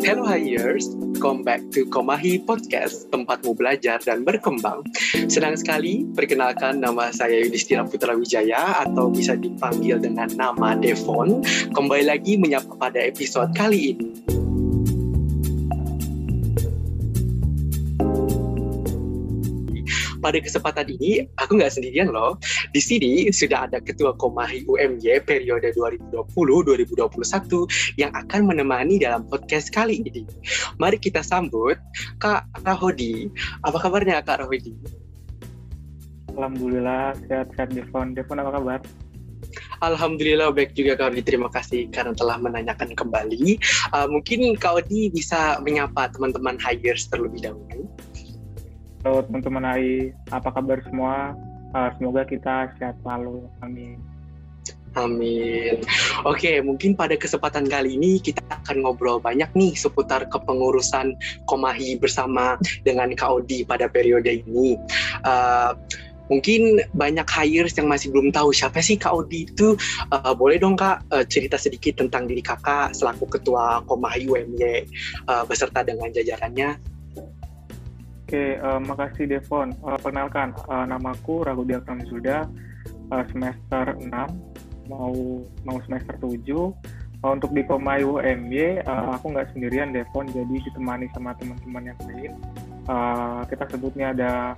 Hello Hires, come back to Komahi Podcast, tempatmu belajar dan berkembang. Senang sekali, perkenalkan nama saya Yudhistira Putra Wijaya atau bisa dipanggil dengan nama Devon. Kembali lagi menyapa pada episode kali ini. Pada kesempatan ini aku nggak sendirian loh. Di sini sudah ada Ketua Komahi UMY periode 2020-2021 yang akan menemani dalam podcast kali ini. Mari kita sambut Kak Rahodi. Apa kabarnya Kak Rahodi? Alhamdulillah sehat-sehat Devon. Devon apa kabar? Alhamdulillah baik juga Kak Odi. Terima kasih karena telah menanyakan kembali. Uh, mungkin Kak Odi bisa menyapa teman-teman hires terlebih dahulu. Halo teman-teman AI, apa kabar semua? Uh, semoga kita sehat selalu. Amin. Amin. Oke, mungkin pada kesempatan kali ini kita akan ngobrol banyak nih seputar kepengurusan Komahi bersama dengan Kak Odi pada periode ini. Uh, mungkin banyak hires yang masih belum tahu siapa sih Kak Odi itu. Uh, boleh dong Kak uh, cerita sedikit tentang diri Kakak selaku Ketua Komahi UMY uh, beserta dengan jajarannya. Oke, uh, makasih Devon. Uh, perkenalkan, uh, namaku Ragudi Akram Zuda, uh, semester 6, mau mau semester 7. Uh, untuk di Komai UMY, uh, aku nggak sendirian Devon, jadi ditemani sama teman-teman yang lain. Uh, kita sebutnya ada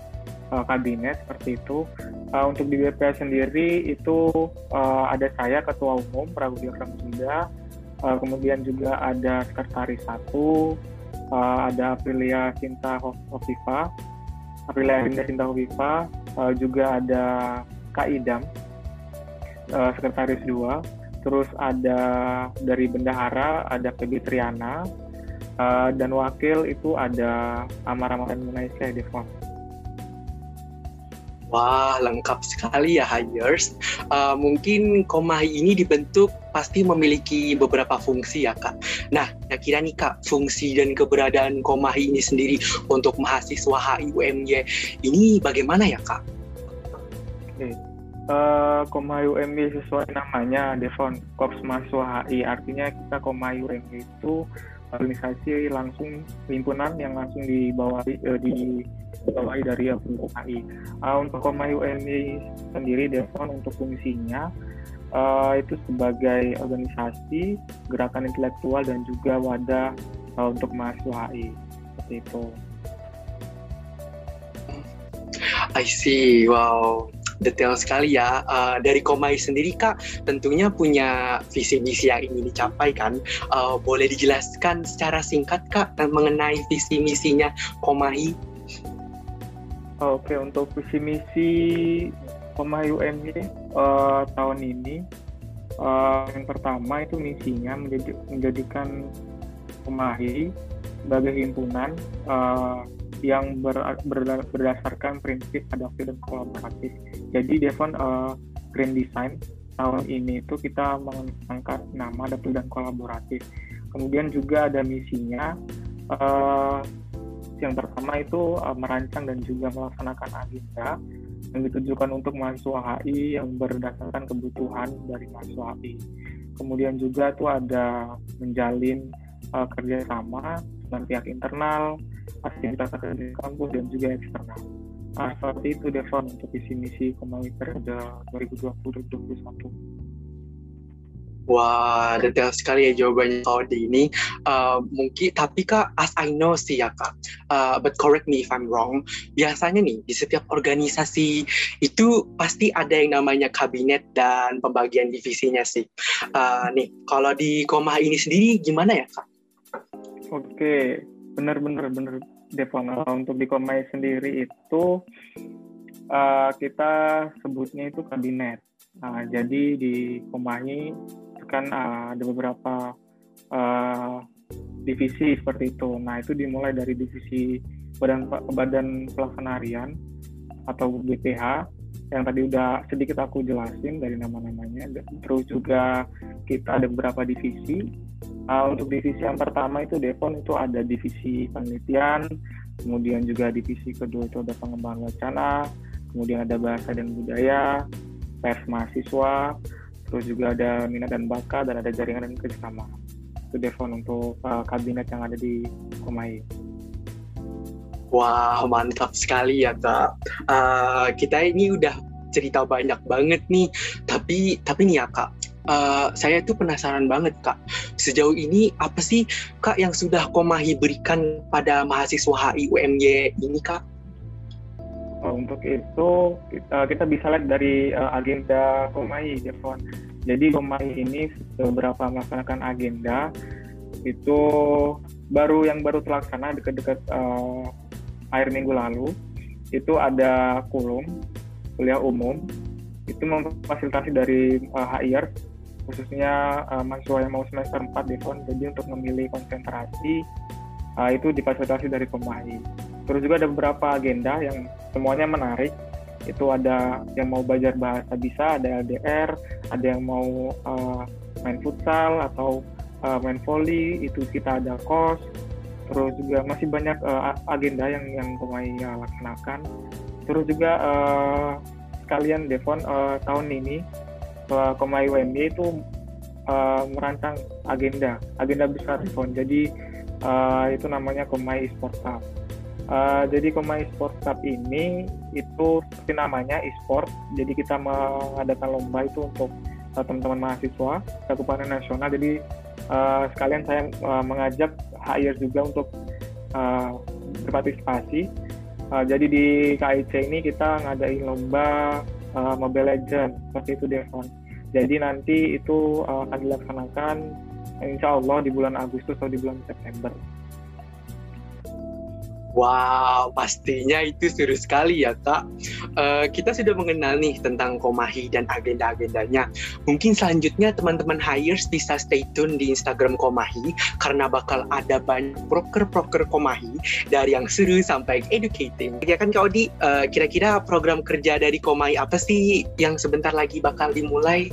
uh, kabinet seperti itu. Uh, untuk di BPA sendiri itu uh, ada saya Ketua Umum Ragudi Akram Zuda, uh, kemudian juga ada sekretaris satu, uh, ada Aprilia Cinta Hovifa, Aprilia Rinda Cinta Hovifa, uh, juga ada Kak Idam, uh, Sekretaris 2, terus ada dari Bendahara, ada PB Triana, uh, dan wakil itu ada Amar Amaran Indonesia Devon. Wah, lengkap sekali ya Hires. Uh, mungkin Komahi ini dibentuk pasti memiliki beberapa fungsi ya Kak. Nah, kira-kira nih Kak, fungsi dan keberadaan Komahi ini sendiri untuk mahasiswa HI UMY ini bagaimana ya Kak? Oke, uh, UMY sesuai namanya Devon, Korps Mahasiswa HI. Artinya kita Komahi UMY itu organisasi langsung himpunan yang langsung dibawahi uh, di dari HI. Uh, untuk Komayu UMI sendiri Devon untuk fungsinya uh, itu sebagai organisasi gerakan intelektual dan juga wadah uh, untuk mahasiswa HI seperti itu. I see, wow detail sekali ya. Uh, dari Komai sendiri Kak, tentunya punya visi misi yang ingin dicapai kan. Uh, boleh dijelaskan secara singkat Kak mengenai visi misinya Komai? Oke, untuk visi misi Komai UMY uh, tahun ini, uh, yang pertama itu misinya menjadi, menjadikan Komahi sebagai himpunan uh, yang ber, ber, berdasarkan prinsip adaptif dan kolaboratif. Jadi Devon uh, Grand Design tahun ini itu kita mengangkat nama adaptif dan kolaboratif. Kemudian juga ada misinya uh, yang pertama itu uh, merancang dan juga melaksanakan agenda yang ditujukan untuk mahasiswa HI yang berdasarkan kebutuhan dari mahasiswa HI. Kemudian juga itu ada menjalin uh, kerjasama dengan pihak internal, aktivitas akademik kampus dan juga eksternal. Nah, seperti itu Devon untuk visi misi Komali periode 2020-2021. Wah, detail sekali ya jawabannya kalau di ini. Uh, mungkin, tapi kak, as I know sih ya kak, uh, but correct me if I'm wrong. Biasanya nih di setiap organisasi itu pasti ada yang namanya kabinet dan pembagian divisinya sih. Uh, nih, kalau di Koma ini sendiri gimana ya kak? Oke, benar-benar benar Devon. Untuk di Koma sendiri itu uh, kita sebutnya itu kabinet. Nah, jadi di Komahi kan uh, ada beberapa uh, divisi seperti itu. Nah itu dimulai dari divisi badan badan pelaksana harian atau BPH yang tadi udah sedikit aku jelasin dari nama-namanya. Terus juga kita ada beberapa divisi. Uh, untuk divisi yang pertama itu Devon itu ada divisi penelitian, kemudian juga divisi kedua itu ada pengembangan wacana, kemudian ada bahasa dan budaya, pers mahasiswa, terus juga ada minat dan bakat dan ada jaringan dan kerjasama itu Devon untuk uh, kabinet yang ada di Komai. Wah mantap sekali ya kak. Uh, kita ini udah cerita banyak banget nih. Tapi tapi nih ya kak, uh, saya tuh penasaran banget kak. Sejauh ini apa sih kak yang sudah Komahi berikan pada mahasiswa HI UMY ini kak? Untuk itu kita, kita bisa lihat dari uh, agenda Komahi, Devon. Jadi Komahi ini beberapa melaksanakan agenda itu baru yang baru terlaksana dekat-dekat uh, akhir minggu lalu itu ada kulum kuliah umum. Itu memfasilitasi dari uh, HIR khususnya uh, mahasiswa yang mau semester 4 di FON jadi untuk memilih konsentrasi uh, itu difasilitasi dari Pemahi terus juga ada beberapa agenda yang semuanya menarik. Itu ada yang mau belajar bahasa bisa ada LDR ada yang mau uh, main futsal atau uh, main volley itu kita ada kos terus juga masih banyak uh, agenda yang yang Komai uh, laksanakan terus juga uh, sekalian Devon uh, tahun ini uh, Komai UMY itu uh, merancang agenda agenda besar Devon jadi uh, itu namanya Komai Sport Cup Uh, jadi Komai Sport Cup ini itu seperti namanya e-sport. Jadi kita mengadakan lomba itu untuk teman-teman mahasiswa cakupan nasional. Jadi uh, sekalian saya uh, mengajak HIR juga untuk uh, berpartisipasi. Uh, jadi di KIC ini kita ngadain lomba uh, Mobile Legends seperti itu Devon. Jadi nanti itu uh, akan dilaksanakan insya Allah di bulan Agustus atau di bulan September. Wow, pastinya itu seru sekali ya kak. Uh, kita sudah mengenal nih tentang Komahi dan agenda-agendanya. Mungkin selanjutnya teman-teman hires bisa stay tune di Instagram Komahi karena bakal ada banyak proker-proker Komahi dari yang seru sampai educating. Ya kan Kak Odi, uh, kira-kira program kerja dari Komahi apa sih yang sebentar lagi bakal dimulai?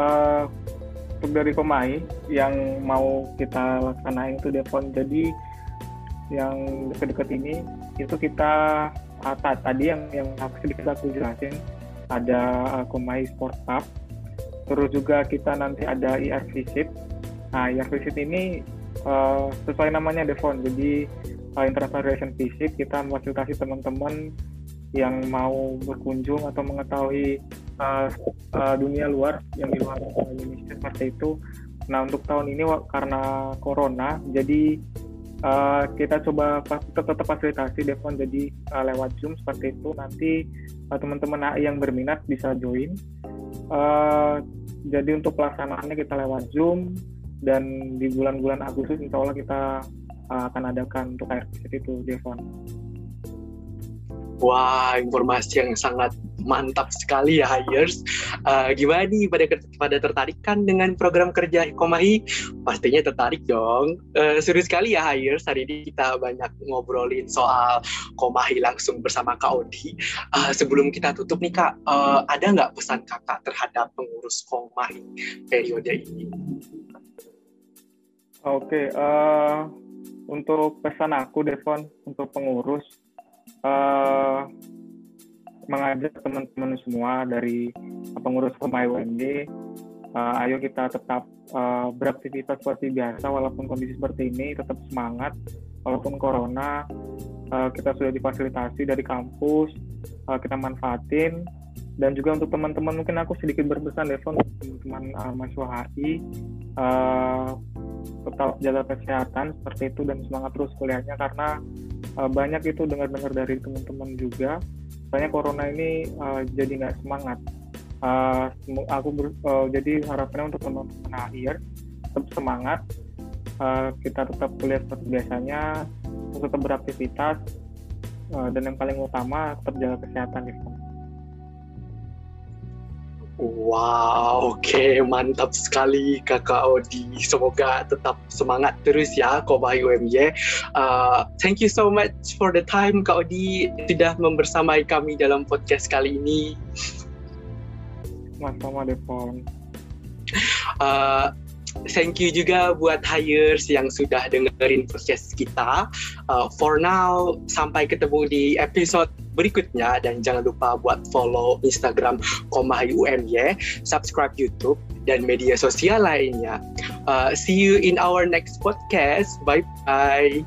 Uh, untuk dari Komahi yang mau kita laksanain itu Devon. Jadi yang dekat-dekat ini itu kita uh, tadi yang yang sedikit aku jelasin ada uh, Komai Sport Cup terus juga kita nanti ada IR Visit nah IR Visit ini uh, sesuai namanya Devon jadi uh, International Relation Visit kita memfasilitasi teman-teman yang mau berkunjung atau mengetahui uh, uh, dunia luar yang di luar Indonesia seperti itu. Nah untuk tahun ini karena corona jadi uh, kita coba tetap, fasilitasi Devon jadi uh, lewat Zoom seperti itu nanti uh, teman-teman AI yang berminat bisa join uh, jadi untuk pelaksanaannya kita lewat Zoom dan di bulan-bulan Agustus insya Allah kita akan adakan untuk air itu Devon. Wah, informasi yang sangat mantap sekali ya Hires. Uh, gimana nih pada pada tertarik kan dengan program kerja Komahi? Pastinya tertarik dong. Uh, seru sekali ya Hires. Hari ini kita banyak ngobrolin soal Komahi langsung bersama Kak Odi. Uh, sebelum kita tutup nih Kak, uh, ada nggak pesan kakak terhadap pengurus Komahi periode ini? Oke, okay, uh, untuk pesan aku Devon untuk pengurus uh, mengajak teman-teman semua dari pengurus Pemai UMD, uh, ayo kita tetap uh, beraktivitas seperti biasa walaupun kondisi seperti ini, tetap semangat. Walaupun corona uh, kita sudah difasilitasi dari kampus, uh, kita manfaatin. Dan juga untuk teman-teman mungkin aku sedikit berpesan Devon teman-teman uh, mahasiswa HI uh, tetap jaga kesehatan seperti itu dan semangat terus kuliahnya karena uh, banyak itu dengar-dengar dari teman-teman juga. Soalnya corona ini uh, jadi nggak semangat. Uh, aku ber, uh, jadi harapannya untuk teman-teman akhir tetap semangat. Uh, kita tetap kuliah seperti biasanya tetap beraktivitas. Uh, dan yang paling utama tetap jaga kesehatan gitu Wow, oke okay, mantap sekali kakak Odi. Semoga tetap semangat terus ya Kobai UMY. Uh, thank you so much for the time Kak Odi sudah membersamai kami dalam podcast kali ini. Sama-sama Devon. Uh, thank you juga buat hires yang sudah dengerin podcast kita. Uh, for now, sampai ketemu di episode berikutnya dan jangan lupa buat follow Instagram Komahi UMY, subscribe YouTube dan media sosial lainnya. Uh, see you in our next podcast. Bye bye.